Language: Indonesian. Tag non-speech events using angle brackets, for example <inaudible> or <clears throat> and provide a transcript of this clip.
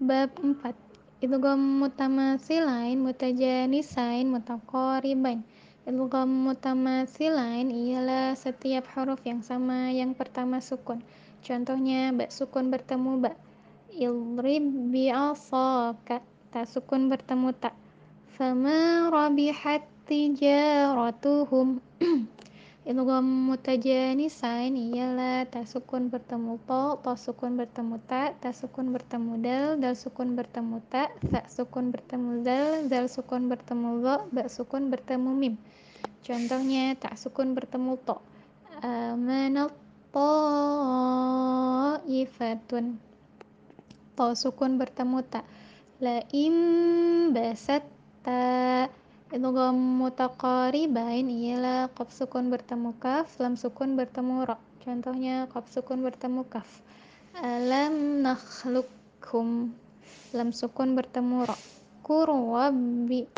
Bab 4 Idgham mutamasilain mutajanisain mutaqaribain Idgham mutamasilain ialah setiap huruf yang sama yang pertama sukun. Contohnya ba sukun bertemu ba Idrib bi'asaka Ta sukun bertemu ta Fama rabihat tijaratuhum <clears throat> Idgham mutajanisain ialah ta sukun bertemu to, to sukun bertemu ta, ta sukun bertemu dal, dal sukun bertemu ta, sa sukun bertemu dal, dal sukun bertemu lo, ba sukun bertemu mim. Contohnya tak sukun bertemu to. Amanat ta'ifatun. To sukun bertemu ta. La im basat Idgham mutaqaribain ialah qaf sukun bertemu kaf, lam sukun bertemu ra. Contohnya qaf sukun bertemu kaf. Alam nakhluqkum. Lam sukun bertemu ra. Kurwabi